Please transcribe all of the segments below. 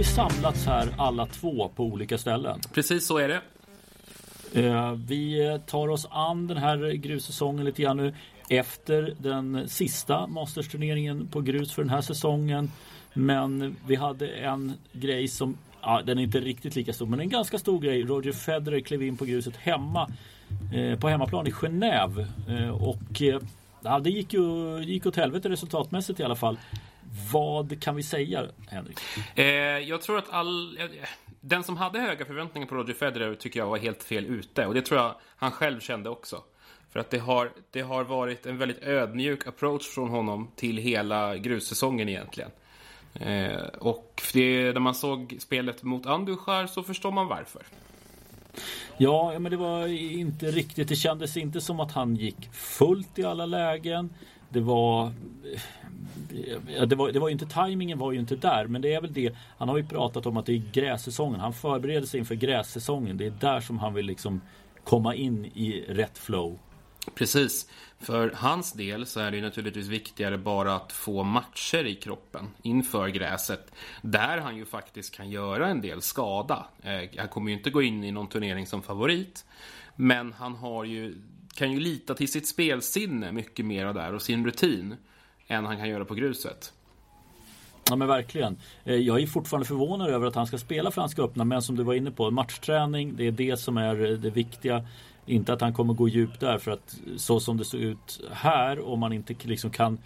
vi samlats här alla två på olika ställen. Precis så är det. Eh, vi tar oss an den här grussäsongen lite grann nu efter den sista Masters-turneringen på grus för den här säsongen. Men vi hade en grej som, ja, den är inte riktigt lika stor, men en ganska stor grej. Roger Federer klev in på gruset hemma eh, på hemmaplan i Genève eh, och ja, det gick ju gick åt helvete resultatmässigt i alla fall. Vad kan vi säga, Henrik? Eh, jag tror att all... Den som hade höga förväntningar på Roger Federer tycker jag var helt fel ute. Och det tror jag han själv kände också. För att det har, det har varit en väldigt ödmjuk approach från honom till hela grussäsongen egentligen. Eh, och det, när man såg spelet mot Andujar så förstår man varför. Ja, men det var inte riktigt. Det kändes inte som att han gick fullt i alla lägen. Det var det var, det var ju inte tajmingen var ju inte där men det är väl det Han har ju pratat om att det är grässäsongen Han förbereder sig inför grässäsongen Det är där som han vill liksom Komma in i rätt flow Precis. För hans del så är det naturligtvis viktigare bara att få matcher i kroppen inför gräset. Där han ju faktiskt kan göra en del skada. Eh, han kommer ju inte gå in i någon turnering som favorit. Men han har ju, kan ju lita till sitt spelsinne mycket mer där och sin rutin än han kan göra på gruset. Ja men verkligen. Eh, jag är fortfarande förvånad över att han ska spela Franska öppna men som du var inne på, matchträning det är det som är eh, det viktiga. Inte att han kommer gå djupt där för att så som det ser ut här om man inte liksom kan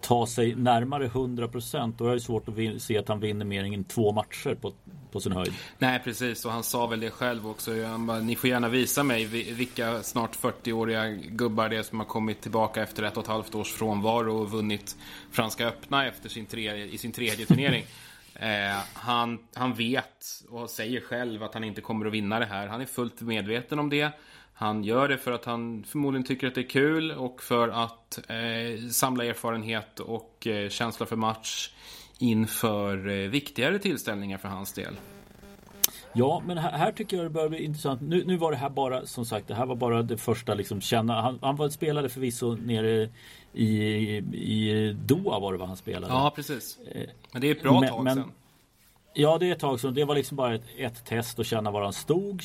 ta sig närmare 100% då är det svårt att se att han vinner mer än två matcher på, på sin höjd. Nej precis och han sa väl det själv också. Han bara, Ni får gärna visa mig vilka snart 40-åriga gubbar det är som har kommit tillbaka efter ett och ett halvt års frånvaro och vunnit Franska öppna efter sin tre, i sin tredje turnering. Eh, han, han vet och säger själv att han inte kommer att vinna det här. Han är fullt medveten om det. Han gör det för att han förmodligen tycker att det är kul och för att eh, samla erfarenhet och eh, känsla för match inför eh, viktigare tillställningar för hans del. Ja, men här, här, tycker jag det börjar bli intressant. Nu, nu, var det här bara, som sagt, det här var bara det första liksom känna. Han, han var spelade förvisso nere i, i Doha var det vad han spelade. Ja, precis. Eh, men det är ett bra men, tag men, sen. Ja, det är ett tag sedan. Det var liksom bara ett, ett test att känna var han stod.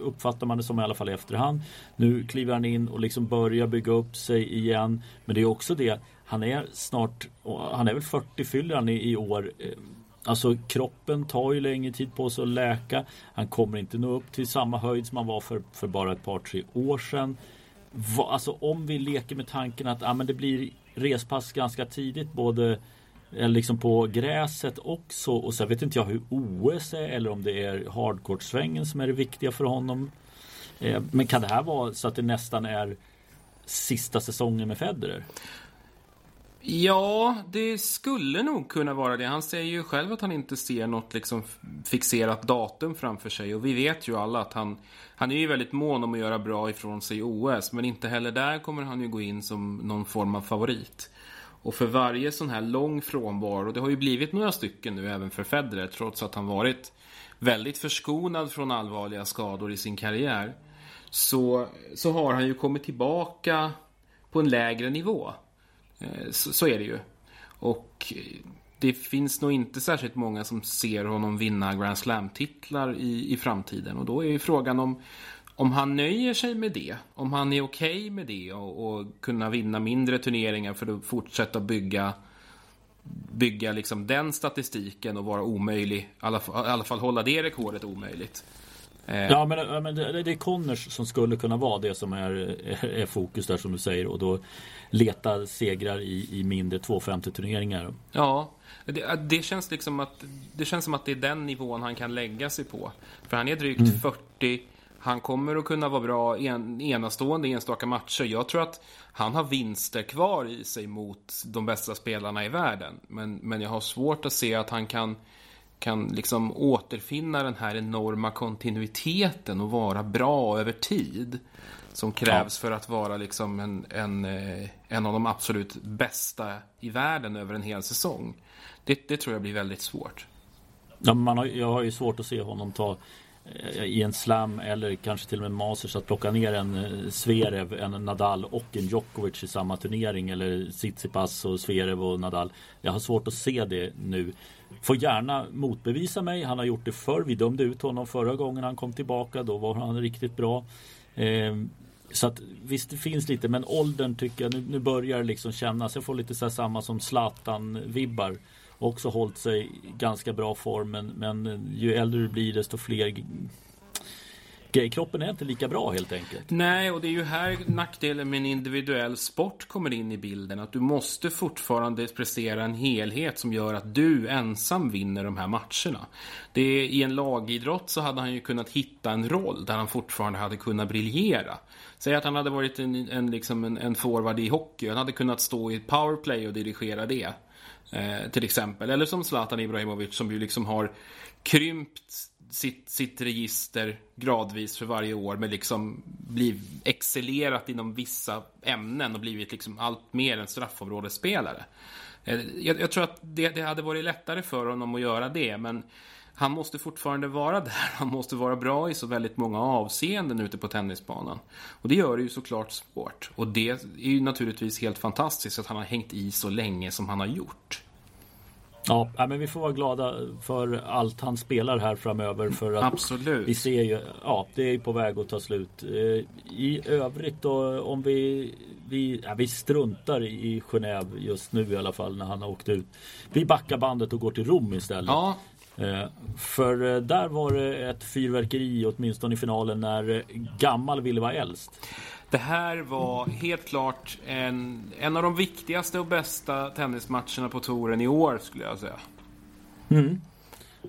Uppfattar man det som i alla fall i efterhand. Nu kliver han in och liksom börjar bygga upp sig igen. Men det är också det. Han är snart, han är väl 40 fyller han i, i år. Eh, alltså kroppen tar ju längre tid på sig att läka. Han kommer inte nå upp till samma höjd som han var för, för bara ett par tre år sedan. Va, alltså om vi leker med tanken att ah, men det blir respass ganska tidigt både Eh, liksom på gräset också. Och så vet inte jag hur OS är eller om det är hardcourt-svängen som är det viktiga för honom. Eh, men kan det här vara så att det nästan är sista säsongen med Federer? Ja, det skulle nog kunna vara det. Han säger ju själv att han inte ser något liksom fixerat datum framför sig. Och vi vet ju alla att han, han är ju väldigt mån om att göra bra ifrån sig i OS. Men inte heller där kommer han ju gå in som någon form av favorit. Och för varje sån här lång frånvaro, och det har ju blivit några stycken nu även för Federer trots att han varit väldigt förskonad från allvarliga skador i sin karriär. Så, så har han ju kommit tillbaka på en lägre nivå. Eh, så, så är det ju. Och det finns nog inte särskilt många som ser honom vinna Grand Slam-titlar i, i framtiden. Och då är ju frågan om om han nöjer sig med det, om han är okej okay med det och, och, kunna vinna mindre turneringar för att fortsätta bygga bygga liksom den statistiken och vara omöjlig, i alla, i alla fall hålla det rekordet omöjligt. Eh. Ja men, men det, det är Connors som skulle kunna vara det som är, är, är, fokus där som du säger och då leta segrar i, i mindre 250 turneringar. Ja, det, det, känns liksom att det känns som att det är den nivån han kan lägga sig på. För han är drygt mm. 40 han kommer att kunna vara bra en, enastående enstaka matcher. Jag tror att han har vinster kvar i sig mot de bästa spelarna i världen. Men, men jag har svårt att se att han kan, kan liksom återfinna den här enorma kontinuiteten och vara bra över tid. Som krävs ja. för att vara liksom en, en, eh, en av de absolut bästa i världen över en hel säsong. Det, det tror jag blir väldigt svårt. Ja, man har, jag har ju svårt att se honom ta Eh, i en slam eller kanske till och med Masters att plocka ner en eh, Zverev, en Nadal och en Djokovic i samma turnering eller Tsitsipas och Zverev och Nadal. Jag har svårt att se det nu. Får gärna motbevisa mig. Han har gjort det förr. Vi dömde ut honom förra gången han kom tillbaka. Då var han riktigt bra. Ehm, så att visst det finns lite men åldern tycker jag nu, nu börjar det liksom kännas. Jag får lite så samma som Zlatan-vibbar. Också hållit sig i ganska bra form men, men ju äldre du blir desto fler Kroppen är inte lika bra helt enkelt. Nej, och det är ju här nackdelen med en individuell sport kommer in i bilden. Att du måste fortfarande prestera en helhet som gör att du ensam vinner de här matcherna. Det är, I en lagidrott så hade han ju kunnat hitta en roll där han fortfarande hade kunnat briljera. Säg att han hade varit en, en, liksom en, en forward i hockey. Han hade kunnat stå i ett powerplay och dirigera det. Eh, till exempel. Eller som Zlatan Ibrahimovic som ju liksom har krympt sitt, sitt register gradvis för varje år men liksom blivit excellerat inom vissa ämnen och blivit liksom allt mer en straffområdesspelare. Eh, jag, jag tror att det, det, hade varit lättare för honom att göra det, men han måste fortfarande vara där. Han måste vara bra i så väldigt många avseenden ute på tennisbanan. Och det gör det ju såklart svårt. Och det är ju naturligtvis helt fantastiskt att han har hängt i så länge som han har gjort. Ja, men vi får vara glada för allt han spelar här framöver. För att Absolut. Vi ser ju, ja, det är på väg att ta slut. Eh, I övrigt då, om vi, vi, ja, vi struntar i Genève just nu i alla fall när han har åkt ut. Vi backar bandet och går till Rom istället. Ja. Eh, för eh, där var det ett fyrverkeri åtminstone i finalen när gammal ville vara äldst. Det här var helt klart en, en av de viktigaste och bästa tennismatcherna på touren i år skulle jag säga. Mm.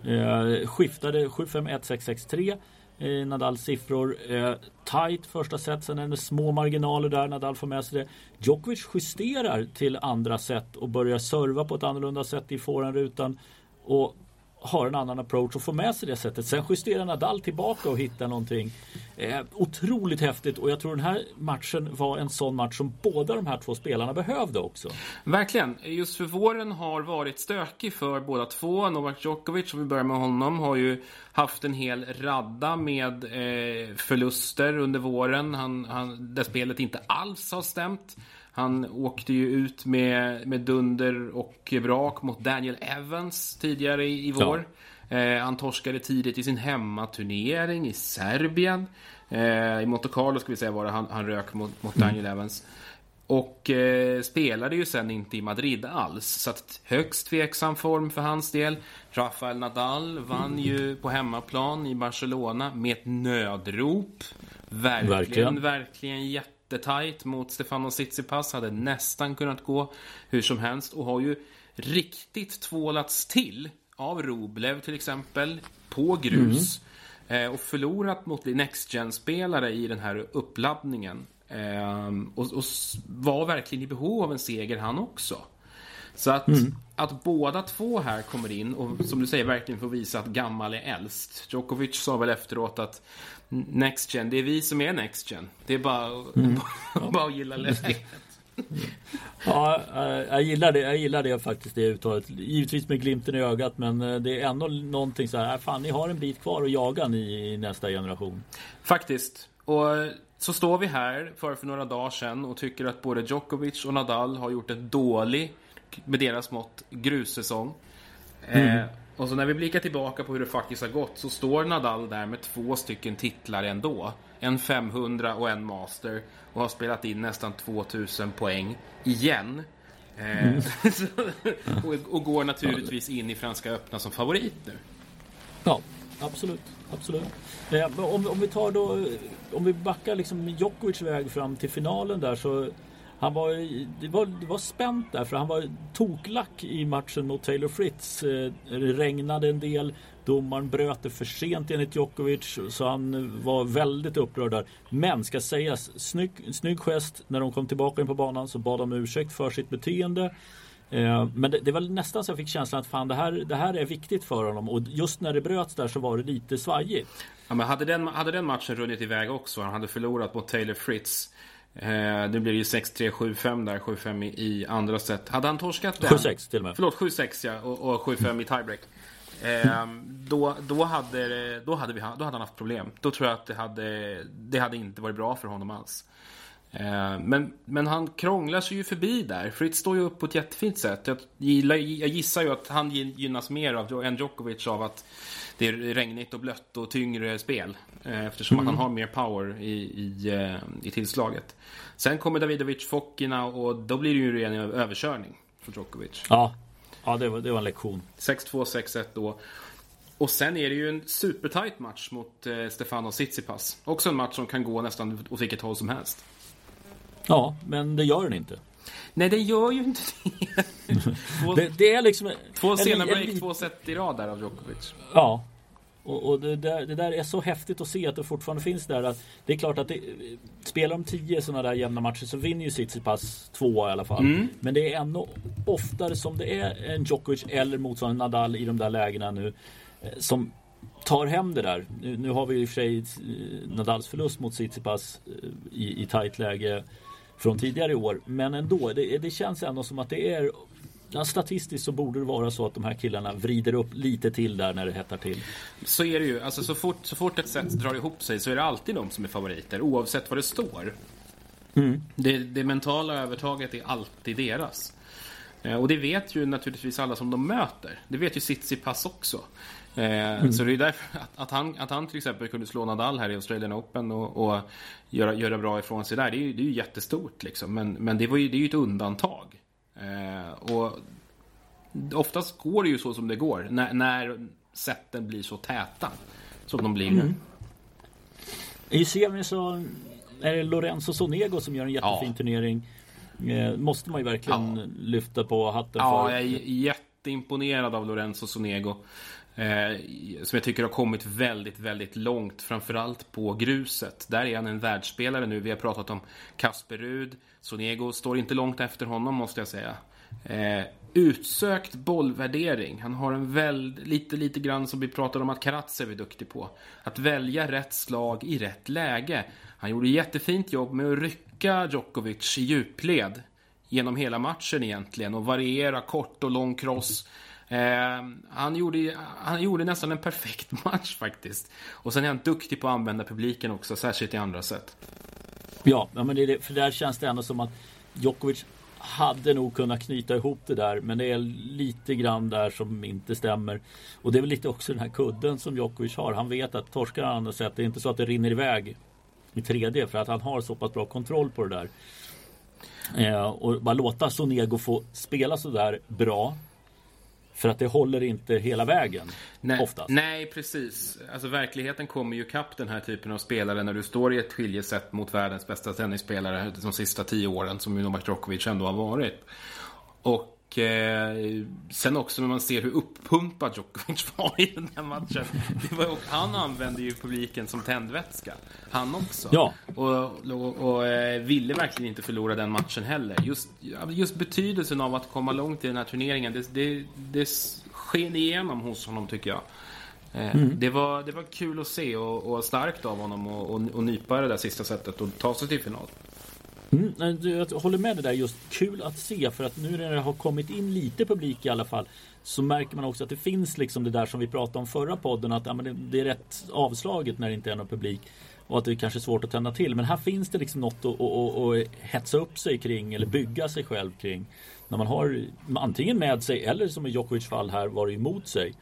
Eh, skiftade 7-5, 1-6, 6-3 eh, Nadals siffror. Eh, tight första set, sen är det små marginaler där. Nadal får med sig det. Djokovic justerar till andra set och börjar serva på ett annorlunda sätt i forehandrutan. Och har en annan approach och får med sig det sättet. Sen justerar Nadal tillbaka och hittar någonting eh, otroligt häftigt och jag tror den här matchen var en sån match som båda de här två spelarna behövde också. Verkligen. Just för våren har varit stökig för båda två. Novak Djokovic, om vi börjar med honom, har ju haft en hel radda med eh, förluster under våren. Han, han, där spelet inte alls har stämt. Han åkte ju ut med, med dunder och brak mot Daniel Evans tidigare i, i vår. Ja. Eh, han torskade tidigt i sin hemmaturnering i Serbien. Eh, I Monte Carlo ska vi säga var det han, han rök mot, mot Daniel mm. Evans. Och eh, spelade ju sen inte i Madrid alls. Så att högst tveksam form för hans del. Rafael Nadal vann ju på hemmaplan i Barcelona med ett nödrop. Verkligen, verkligen, verkligen jätte jättetajt mot Stefano Tsitsipas. Hade nästan kunnat gå hur som helst och har ju riktigt tvålats till av Roblev till exempel på grus. Mm. Eh, och förlorat mot Next Gen-spelare i den här uppladdningen. Eh, och, och, var verkligen i behov av en seger han också. Så att, mm. Att båda två här kommer in och som du säger verkligen får visa att gammal är äldst. Djokovic sa väl efteråt att Next Gen, det är vi som är Next Gen. Det är bara, mm. bara att gilla läget. ja, eh, jag gillar det. Jag gillar det faktiskt det uttalet. Givetvis med glimten i ögat men eh, det är ändå någonting så här. Äh, fan, ni har en bit kvar att jaga ni i nästa generation. Faktiskt. Och så står vi här för, för några dagar sedan och tycker att både Djokovic och Nadal har gjort en dålig, med deras mått, grussäsong. Mm. Eh, och så när vi blickar tillbaka på hur det faktiskt har gått så står Nadal där med två stycken titlar ändå. En 500 och en Master. Och har spelat in nästan 2000 poäng. Igen. Eh, mm. och, och, går naturligtvis in i Franska öppna som favorit nu. Ja, absolut. absolut. Eh, om, om vi tar då, om vi backar liksom Djokovic väg fram till finalen där så han var, det, var, det var spänt där för han var toklack i matchen mot Taylor Fritz. Eh, det regnade en del. Domaren bröt det för sent enligt Djokovic så han eh, var väldigt upprörd där. Men ska sägas, snygg, snygg gest. När de kom tillbaka in på banan så bad de ursäkt för sitt beteende. Eh, men det, det, var nästan så jag fick känslan att fan det här, det här är viktigt för honom och just när det bröts där så var det lite svajigt. Ja, men hade, den, hade den matchen runnit iväg också, han hade förlorat mot Taylor Fritz Eh, det blir ju 6-3, 7-5 där, 7-5 i, i, andra set. Hade han torskat den... 7-6 till och med. Förlåt, 7-6 ja, och, och 7-5 i tiebreak. Eh, då, då, hade, då, hade vi, då hade han haft problem. Då tror jag att det hade, det hade inte varit bra för honom alls. Eh, men, men han krånglar sig ju förbi där. Fritz står ju upp på ett jättefint sätt. Jag, gillar, jag gissar ju att han gynnas mer av än Djokovic av att det är regnigt och blött och tyngre spel. Eh, eftersom mm. han har mer power i, i, eh, i tillslaget. Sen kommer Davidovic, Fokina och då blir det ju en överkörning för Djokovic. Ja, ja det, var, det var en lektion. 6-2, 6-1 då. Och sen är det ju en supertight match mot eh, Stefano Tsitsipas. Också en match som kan gå nästan åt vilket håll som helst. Ja, men det gör den inte. Nej, det gör ju inte det. två, det, det, är liksom... Två sena break, två set i rad där av Djokovic. Ja. Och, och det, där, det, där, är så häftigt att se att det fortfarande finns där. Att det är klart att det, spelar de tio sådana där jämna matcher så vinner ju Tsitsipas två i alla fall. Mm. Men det är ännu oftare som det är en Djokovic eller motsvarande Nadal i de där lägena nu. Eh, som tar hem det där. Nu, nu har vi i och för sig eh, Nadals förlust mot Tsitsipas eh, i, i tajt läge från tidigare år. Men ändå, det, det känns ändå som att det är Ja, statistiskt så borde det vara så att de här killarna vrider upp lite till där när det hettar till. Så är det ju. Alltså, så, fort, så fort ett set drar ihop sig så är det alltid de som är favoriter oavsett vad det står. Mm. Det, det, mentala övertaget är alltid deras. Eh, och det vet ju naturligtvis alla som de möter. Det vet ju Tsitsipas också. Eh, mm. Så det är därför att, att, han, att han till exempel kunde slå Nadal här i Australian Open och, och göra, göra bra ifrån sig där. Det är ju, det är ju jättestort liksom. Men, men det, var ju, det är ju ett undantag. Eh, och oftast går det ju så som det går. När, när sätten blir så täta. Som de blir nu. Mm. I semin så är det Lorenzo Sonego som gör en jättefin ja. turnering. Eh, måste man ju verkligen ja. lyfta på hatten ja, för. Ja, jag är jätteimponerad av Lorenzo Sonego. Eh, som jag tycker har kommit väldigt, väldigt långt. Framförallt på gruset. Där är han en världsspelare nu. Vi har pratat om Kasper Rud. Sonego står inte långt efter honom måste jag säga. Eh, utsökt bollvärdering. Han har en väldigt, lite, lite grann som vi pratade om att Karatsev är duktig på. Att välja rätt slag i rätt läge. Han gjorde jättefint jobb med att rycka Djokovic i djupled. Genom hela matchen egentligen och variera kort och lång cross. Eh, han, gjorde, han gjorde nästan en perfekt match faktiskt. Och sen är han duktig på att använda publiken också, särskilt i andra sätt. Ja, men det, för där känns det ändå som att Djokovic hade nog kunnat knyta ihop det där men det är lite grann där som inte stämmer. Och det är väl lite också den här kudden som Djokovic har. Han vet att torskar han andra sätt, det är inte så att det rinner iväg i tredje för att han har så pass bra kontroll på det där. Eh, och bara låta Sonego få spela så där bra för att det håller inte hela vägen. Nej, oftast. nej precis. Alltså verkligheten kommer ju kapp den här typen av spelare när du står i ett skiljesätt mot världens bästa tennisspelare de sista tio åren som Novak Djokovic ändå har varit. Och eh, sen också när man ser hur uppumpad Djokovic var i den här matchen. Var, han använde ju publiken som tändvätska. Han också. Ja. Och, och, och eh, ville verkligen inte förlora den matchen heller. Just, just betydelsen av att komma långt i den här turneringen. Det, det, det sken igenom hos honom tycker jag. Eh, mm. Det, var, det var kul att se och, och starkt av honom att och, och nypa det där sista sättet och ta sig till final. Mm, jag håller med det där. Just kul att se för att nu när det har kommit in lite publik i alla fall så märker man också att det finns liksom det där som vi pratade om förra podden att ja, men det är rätt avslaget när det inte är någon publik och att det är kanske är svårt att tända till. Men här finns det liksom något att, att, att, att hetsa upp sig kring eller bygga sig själv kring när man har antingen med sig eller som i Djokovic fall här varit emot sig.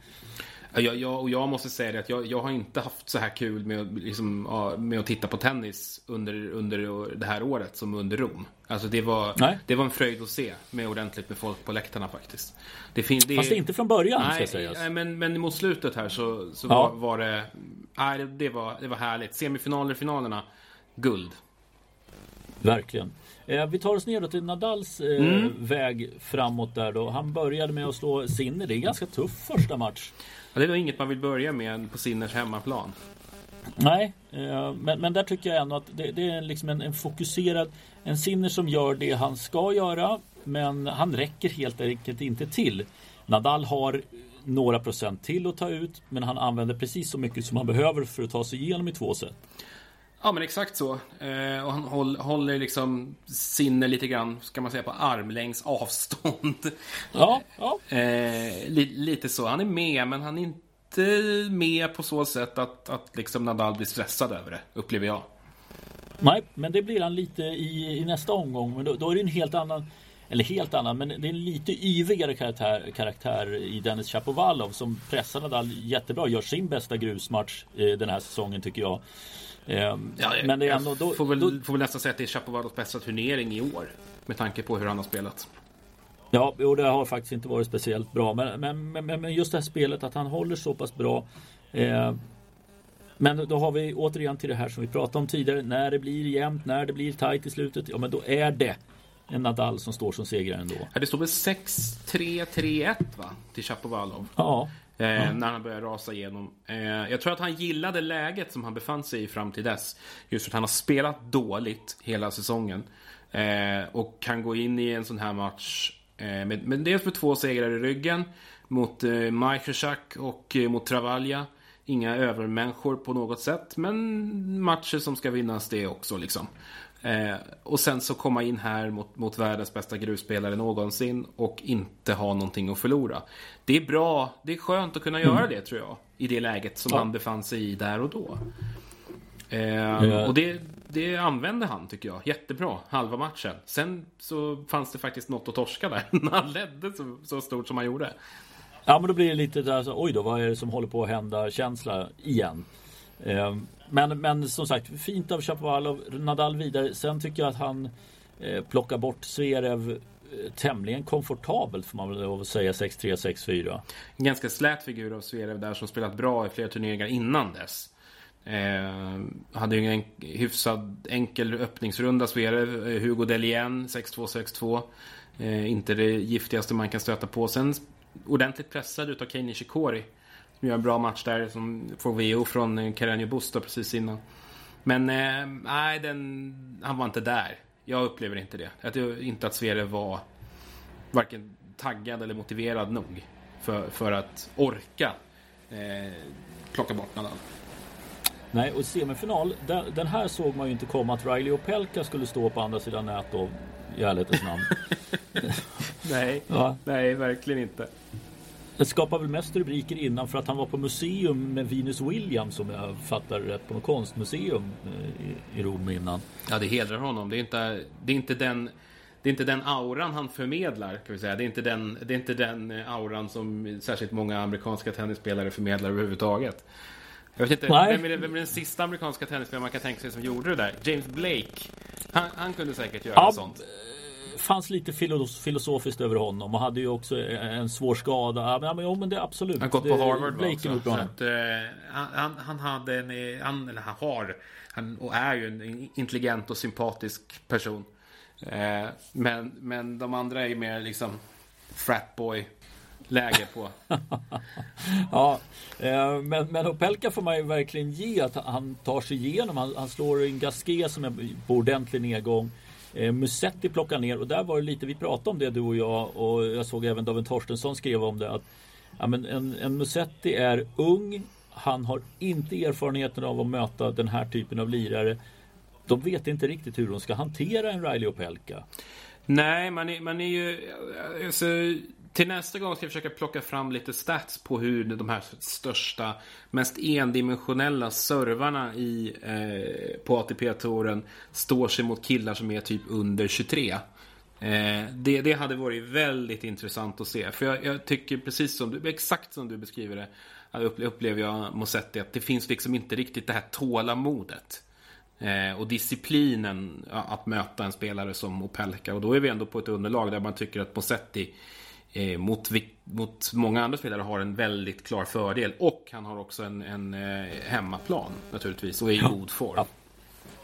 Jag, jag, och jag måste säga det att jag, jag har inte haft så här kul med, liksom, med att titta på tennis under, under det här året som under Rom. Alltså det var, det var en fröjd att se med ordentligt med folk på läktarna faktiskt. Det finns, det, Fast det inte från början nej, ska sägas. Nej, men, men mot slutet här så, så ja. var, var, det, nej, det, var, det var härligt. Semifinaler, finalerna, guld. Verkligen. Eh, vi tar oss ner till Nadals eh, mm. väg framåt där då. Han började med att slå Sinner. Det är en ganska tuff första match. Ja, det är nog inget man vill börja med på Sinners hemmaplan. Nej, eh, men, men där tycker jag ändå att det, det är liksom en, en, fokuserad En Sinner som gör det han ska göra Men han räcker helt enkelt inte till Nadal har några procent till att ta ut Men han använder precis så mycket som han behöver för att ta sig igenom i två set. Ja men exakt så. Eh, och han håll, håller liksom sinne lite grann, ska man säga, på armlängds avstånd. Ja, ja. Eh, li, lite så. Han är med, men han är inte med på så sätt att, att liksom Nadal blir stressad över det, upplever jag. Nej, men det blir han lite i, i nästa omgång. Men då, då är det en helt annan eller helt annan, men det är en lite yvigare karaktär, karaktär i Dennis Chapovalov som pressar Nadal jättebra. Gör sin bästa grusmatch eh, den här säsongen tycker jag. Eh, ja, men det är ändå, då, får, väl, då, får väl nästan säga att det är Chapovalovs bästa turnering i år. Med tanke på hur han har spelat. Ja, och det har faktiskt inte varit speciellt bra. Men, men, men, men just det här spelet, att han håller så pass bra. Eh, men då har vi återigen till det här som vi pratade om tidigare. När det blir jämnt, när det blir tajt i slutet. Ja, men då är det en Nadal som står som segrare ändå. Ja, det står väl 6-3, 3-1 va? Till Chapovalov. Ja. Ja. När han började rasa igenom. Eh, jag tror att han gillade läget som han befann sig i fram till dess. Just för att han har spelat dåligt hela säsongen. Eh, och kan gå in i en sån här match med, med dels med två segrar i ryggen. Mot Majkrzyk och mot Travalja. Inga övermänniskor på något sätt. Men matcher som ska vinnas det också liksom. Eh, och sen så komma in här mot, mot världens bästa grusspelare någonsin och inte ha någonting att förlora. Det är bra, det är skönt att kunna göra mm. det tror jag. I det läget som ja. han befann sig i där och då. Eh, ja. Och det, det använde han tycker jag jättebra, halva matchen. Sen så fanns det faktiskt något att torska där när han ledde så, så stort som han gjorde. Ja men då blir det lite där så, oj då vad är det som håller på att hända känsla igen. Eh, men, men som sagt, fint av Chapovalov. Nadal vidare. Sen tycker jag att han eh, plockar bort Zverev eh, tämligen komfortabelt får man väl lov att säga 6-3, 6-4. En ganska slät figur av Zverev där som spelat bra i flera turneringar innan dess. Eh, hade ju en hyfsad enkel öppningsrunda Zverev. Eh, Hugo Delien 6-2, 6-2. Eh, inte det giftigaste man kan stöta på. Sen ordentligt pressad utav Kei Nishikori. Som gör en bra match där som får VO från Carreño Busta precis innan. Men eh, nej, den, han var inte där. Jag upplever inte det. Jag tror inte att Sverige var varken taggad eller motiverad nog för, för att orka eh, plocka bort Nadal. Nej, och semifinal, den, den, här såg man ju inte komma att Riley och Pelka skulle stå på andra sidan nät då, i ärlighetens namn. nej, ja. nej, verkligen inte. Det skapar väl mest rubriker innan för att han var på museum med Venus Williams som jag fattar rätt på något konstmuseum eh, i, Rom innan. Ja, det hedrar honom. Det är inte, det är inte den det är inte den auran han förmedlar, kan vi säga. Det är inte den, det är inte den eh, auran som särskilt många amerikanska tennisspelare förmedlar överhuvudtaget. Jag vet inte, vem är, det, vem är den sista amerikanska tennisspelaren man kan tänka sig som gjorde det där? James Blake. Han, han kunde säkert göra ja, sånt fanns lite filosofiskt över honom och hade ju också en svår skada. Ja, men, jo, men det är absolut. Han gått på Harvard Blake också. Så att, uh, han, han hade en, han, eller han har, han och är ju en intelligent och sympatisk person. Uh, men, men de andra är ju mer liksom fratboy läge på. ja, eh, men, men Opelka får man ju verkligen ge att han tar sig igenom. Han, han slår en Gasquet som är på ordentlig nedgång. Eh, Musetti plockar ner och där var det lite, vi pratade om det du och jag och jag såg även David Torstensson skrev om det att ja, men en, en Musetti är ung, han har inte erfarenheten av att möta den här typen av lirare. De vet inte riktigt hur de ska hantera en Riley Opelka. Nej, man är, man är ju... Alltså, till nästa gång ska jag försöka plocka fram lite stats på hur de här största, mest endimensionella servarna i, eh, på ATP-touren står sig mot killar som är typ under 23. Eh, det, det hade varit väldigt intressant att se. För jag, jag, tycker precis som du, exakt som du beskriver det, eh, upplever jag Mosetti att det finns liksom inte riktigt det här tålamodet. Eh, och disciplinen att möta en spelare som Opelka. Och då är vi ändå på ett underlag där man tycker att Mosetti eh, mot, mot många andra spelare har en väldigt klar fördel. Och han har också en, en eh, hemmaplan naturligtvis och är i ja. god form.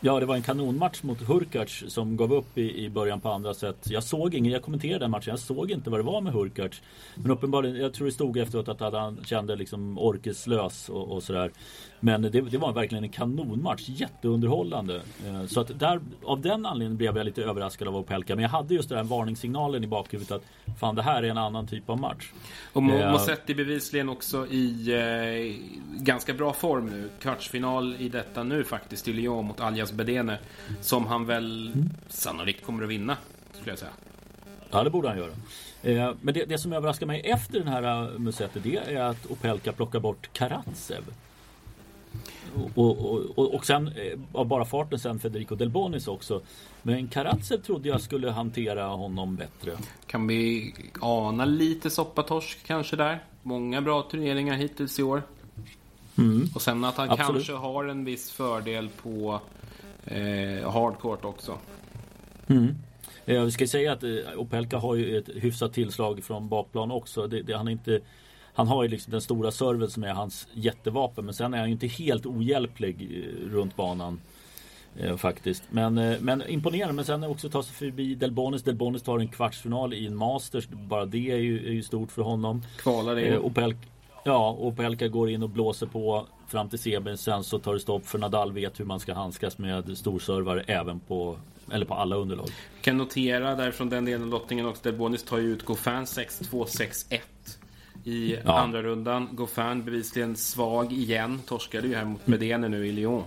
Ja. Det var en kanonmatch mot Hurkacz som gav upp i, i början på andra sätt. Jag såg ingen, jag kommenterade den matchen, jag såg inte vad det var med Hurkacz. Men uppenbarligen, jag tror det stod efteråt att han kände liksom orkeslös och, och sådär. Men det, det, var verkligen en kanonmatch, jätteunderhållande. Eh, så att där, av den anledningen blev jag lite överraskad av Opelka. Men jag hade just den här varningssignalen i bakhuvudet att fan det här är en annan typ av match. Och Mosetti eh, bevisligen också i eh, ganska bra form nu. Kvartsfinal i detta nu faktiskt i Lyon mot Aljas Bedene. Som han väl mm. sannolikt kommer att vinna, skulle jag säga. Ja, det borde han göra. Eh, men det, det, som överraskar mig efter den här Musetti det är att Opelka plockar bort Karatsev. Och, och, och, och sen av bara farten sen Federico Delbonis också. Men Karatsev trodde jag skulle hantera honom bättre. Kan vi ana lite soppatorsk kanske där? Många bra turneringar hittills i år. Mm. Och sen att han Absolut. kanske har en viss fördel på eh, hardcourt också. Mm. Jag ska säga att Opelka har ju ett hyfsat tillslag från bakplan också. Det, det, han, inte, han har ju liksom den stora serven som är hans jättevapen men sen är han ju inte helt ohjälplig runt banan. Eh, faktiskt. Men, eh, men imponerande. Men sen också ta sig förbi Delbonis. Delbonis tar en kvartsfinal i en Masters. Bara det är ju, är ju stort för honom. Kvalar in. Eh, Opelka, ja, Opelka går in och blåser på fram till semin. Sen så tar det stopp för Nadal vet hur man ska handskas med storservare även på eller på alla underlag. Kan notera där från den delen lottningen också. Delbonis tar ju ut Gofan 6-2, 6-1 i ja. andra rundan. Gofan bevisligen svag igen. Torskade ju här mot Medene nu i Lyon.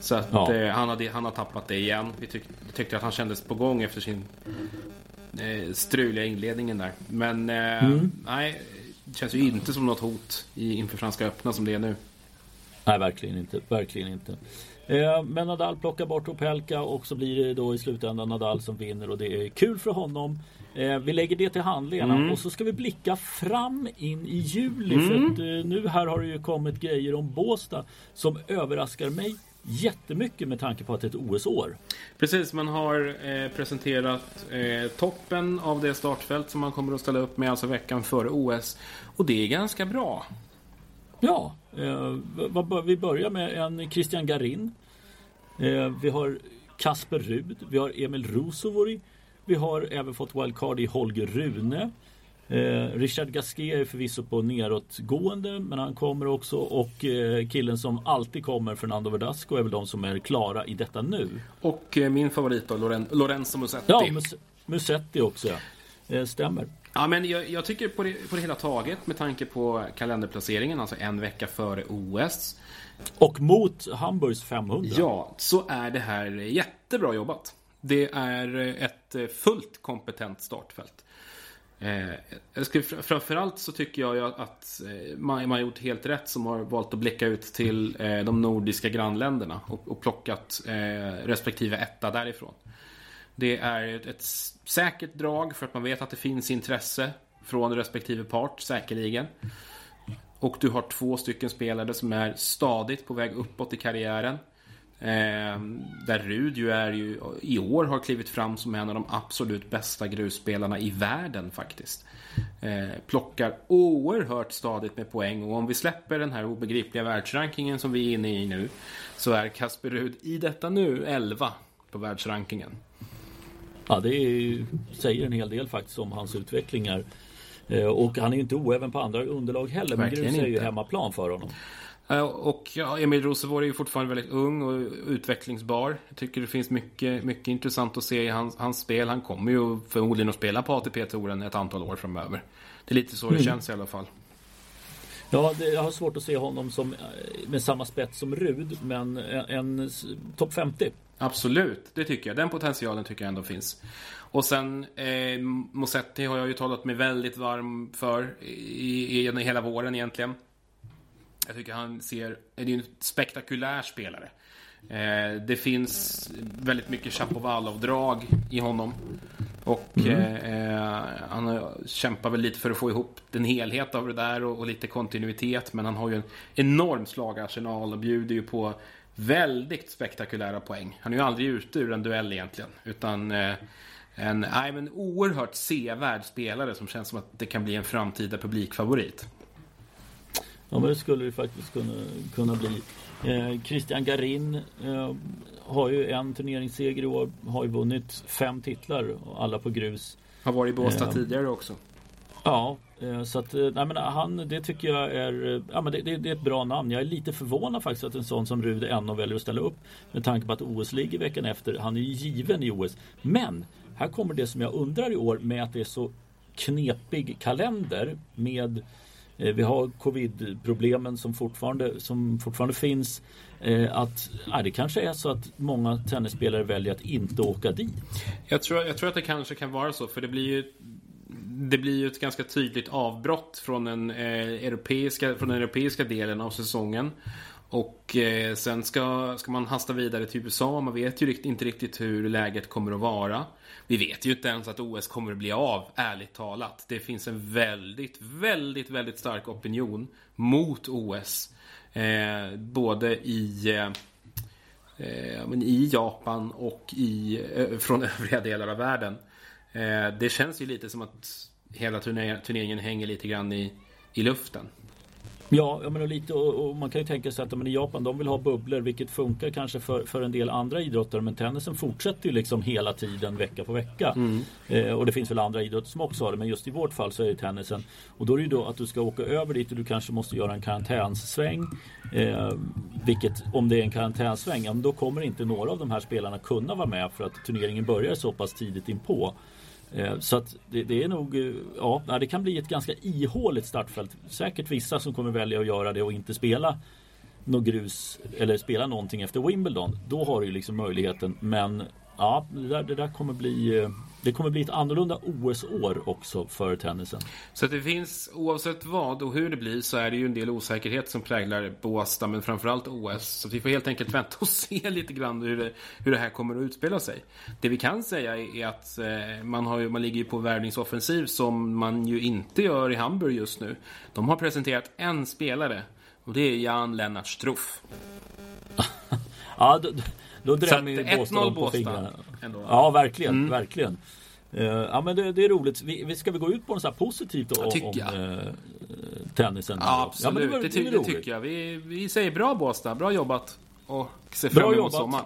Så att ja. eh, han, hade, han har tappat det igen. Vi, tyck, tyckte att han kändes på gång efter sin eh, struliga inledningen där. Men eh, mm. nej, det känns ju inte som något hot i, inför Franska öppna som det är nu. Nej, verkligen inte. Verkligen inte. Eh, men Nadal plockar bort Opelka och så blir det då i slutändan Nadal som vinner och det är kul för honom. Eh, vi lägger det till handlingarna mm. och så ska vi blicka fram in i juli. Mm. För att eh, nu här har det ju kommit grejer om Båstad som överraskar mig jättemycket med tanke på att det är ett OS-år. Precis, man har eh, presenterat eh, toppen av det startfält som man kommer att ställa upp med alltså veckan före OS. Och det är ganska bra. Ja, eh, vi börjar med en Christian Garin. Eh, vi har Kasper Rud, vi har Emil Rusovori. Vi har även fått wildcard i Holger Rune. Eh, Richard Gasquet är förvisso på nedåtgående men han kommer också och eh, killen som alltid kommer Fernando Verdasco är väl de som är klara i detta nu. Och eh, min favorit då, Loren Lorenzo Musetti. Ja, Mus Musetti också ja. Eh, stämmer. Ja, men jag, jag, tycker på det, på det hela taget med tanke på kalenderplaceringen, alltså en vecka före OS. Och mot Hamburgs 500. Ja, så är det här jättebra jobbat. Det är ett fullt kompetent startfält. Eh, framförallt så tycker jag att eh, man, har gjort helt rätt som har valt att blicka ut till eh, de nordiska grannländerna och, och plockat eh, respektive etta därifrån. Det är ett, ett säkert drag för att man vet att det finns intresse från respektive part, säkerligen. Och du har två stycken spelare som är stadigt på väg uppåt i karriären. Eh, där Rud ju är ju i år har klivit fram som en av de absolut bästa grusspelarna i världen faktiskt. Eh, plockar oerhört stadigt med poäng och om vi släpper den här obegripliga världsrankingen som vi är inne i nu så är Kasper Rud i detta nu 11 på världsrankingen. Ja, det är, säger en hel del faktiskt om hans utvecklingar. Eh, och han är ju inte oäven på andra underlag heller. Men grus är ju hemmaplan för honom. Eh, och ja, Emil Rosevor är ju fortfarande väldigt ung och utvecklingsbar. Jag tycker det finns mycket, mycket intressant att se i hans, hans spel. Han kommer ju förmodligen att spela på ATP-touren ett antal år framöver. Det är lite så det mm. känns i alla fall. Ja, det, jag har svårt att se honom som, eh, med samma spets som Rud, men en, en topp 50. Absolut, det tycker jag. Den potentialen tycker jag ändå finns. Och sen eh, Mosetti har jag ju talat mig väldigt varm för i, i, i hela våren egentligen. Jag tycker han ser, är en spektakulär spelare. Eh, det finns väldigt mycket Chapovalov-drag i honom. Och mm. eh, han kämpar väl lite för att få ihop den helhet av det där och, och lite kontinuitet. Men han har ju en enorm slagarsenal och bjuder ju på väldigt spektakulära poäng. Han är ju aldrig ute ur en duell egentligen. Utan eh, en nej, men oerhört sevärd spelare som känns som att det kan bli en framtida publikfavorit. Ja men det skulle det faktiskt kunna, kunna bli. Eh, Christian Garin eh, har ju en turneringsseger i år. Har ju vunnit fem titlar, alla på grus. Har varit i Båstad eh, tidigare också. Ja, eh, så att, eh, nej men han, det tycker jag är, eh, ja men det, det, det, är ett bra namn. Jag är lite förvånad faktiskt att en sån som Rud ändå väljer att ställa upp. Med tanke på att OS ligger veckan efter. Han är ju given i OS. Men här kommer det som jag undrar i år med att det är så knepig kalender med Eh, vi har covid-problemen som fortfarande, som fortfarande finns. Eh, att ja, det kanske är så att många tennisspelare väljer att inte åka dit. Jag tror, jag tror att det kanske kan vara så för det blir ju det blir ju ett ganska tydligt avbrott från den, eh, europeiska, från den europeiska delen av säsongen. Och eh, sen ska, ska man hasta vidare till USA. Man vet ju inte riktigt hur läget kommer att vara. Vi vet ju inte ens att OS kommer att bli av, ärligt talat. Det finns en väldigt, väldigt, väldigt stark opinion mot OS. Eh, både i, eh, eh i Japan och i, eh, från övriga delar av världen. Eh, det känns ju lite som att hela turneringen hänger lite grann i, i luften. Ja, jag menar lite och, och, man kan ju tänka sig att men i Japan de vill ha bubblor vilket funkar kanske för, för en del andra idrottare men tennisen fortsätter ju liksom hela tiden vecka på vecka. Mm. Eh, och det finns väl andra idrotter som också har det men just i vårt fall så är det tennisen. Och då är det ju då att du ska åka över dit och du kanske måste göra en karantänssväng. Eh, vilket om det är en karantänssväng, ja, då kommer inte några av de här spelarna kunna vara med för att turneringen börjar så pass tidigt inpå. Eh, så att det, det, är nog, eh, ja det kan bli ett ganska ihåligt startfält. Säkert vissa som kommer välja att göra det och inte spela något grus eller spela någonting efter Wimbledon. Då har du ju liksom möjligheten men ja, det där, det där kommer bli eh, det kommer bli ett annorlunda OS-år också för tennisen. Så det finns, oavsett vad och hur det blir, så är det ju en del osäkerhet som präglar Båstad, men framförallt OS. Så vi får helt enkelt vänta och se lite grann hur det, hur det här kommer att utspela sig. Det vi kan säga är att eh, man, har ju, man ligger ju på värvningsoffensiv som man ju inte gör i Hamburg just nu. De har presenterat en spelare och det är Jan Lennart Struff. ja, då, då drämmer ju Båstad på fingrarna. Ändå. Ja, verkligen, mm. verkligen. Uh, ja men det, det, är roligt. Vi, ska vi gå ut på något så här positivt om, om uh, tennisen? Ja, absolut, ja, det, var, det, ty det, tycker jag. Vi, vi säger bra Båstad, bra jobbat. Och ser fram emot sommaren.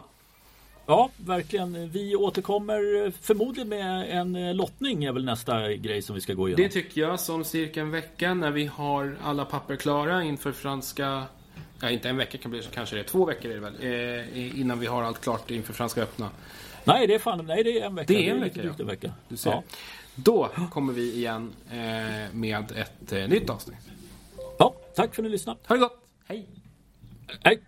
Ja, verkligen. Vi återkommer förmodligen med en lottning är väl nästa grej som vi ska gå igenom. Det tycker jag, som cirka en vecka när vi har alla papper klara inför franska Ja, inte en vecka kan bli, kanske det är två veckor är det väl, eh, innan vi har allt klart inför Franska öppna. Nej, det är fan, nej, det är en vecka. Det är en vecka, ja. en vecka. Du ser. Ja. Då kommer vi igen eh, med ett eh, nytt avsnitt. Ja, tack för att ni lyssnade. Ha det gott. Hej. Hej.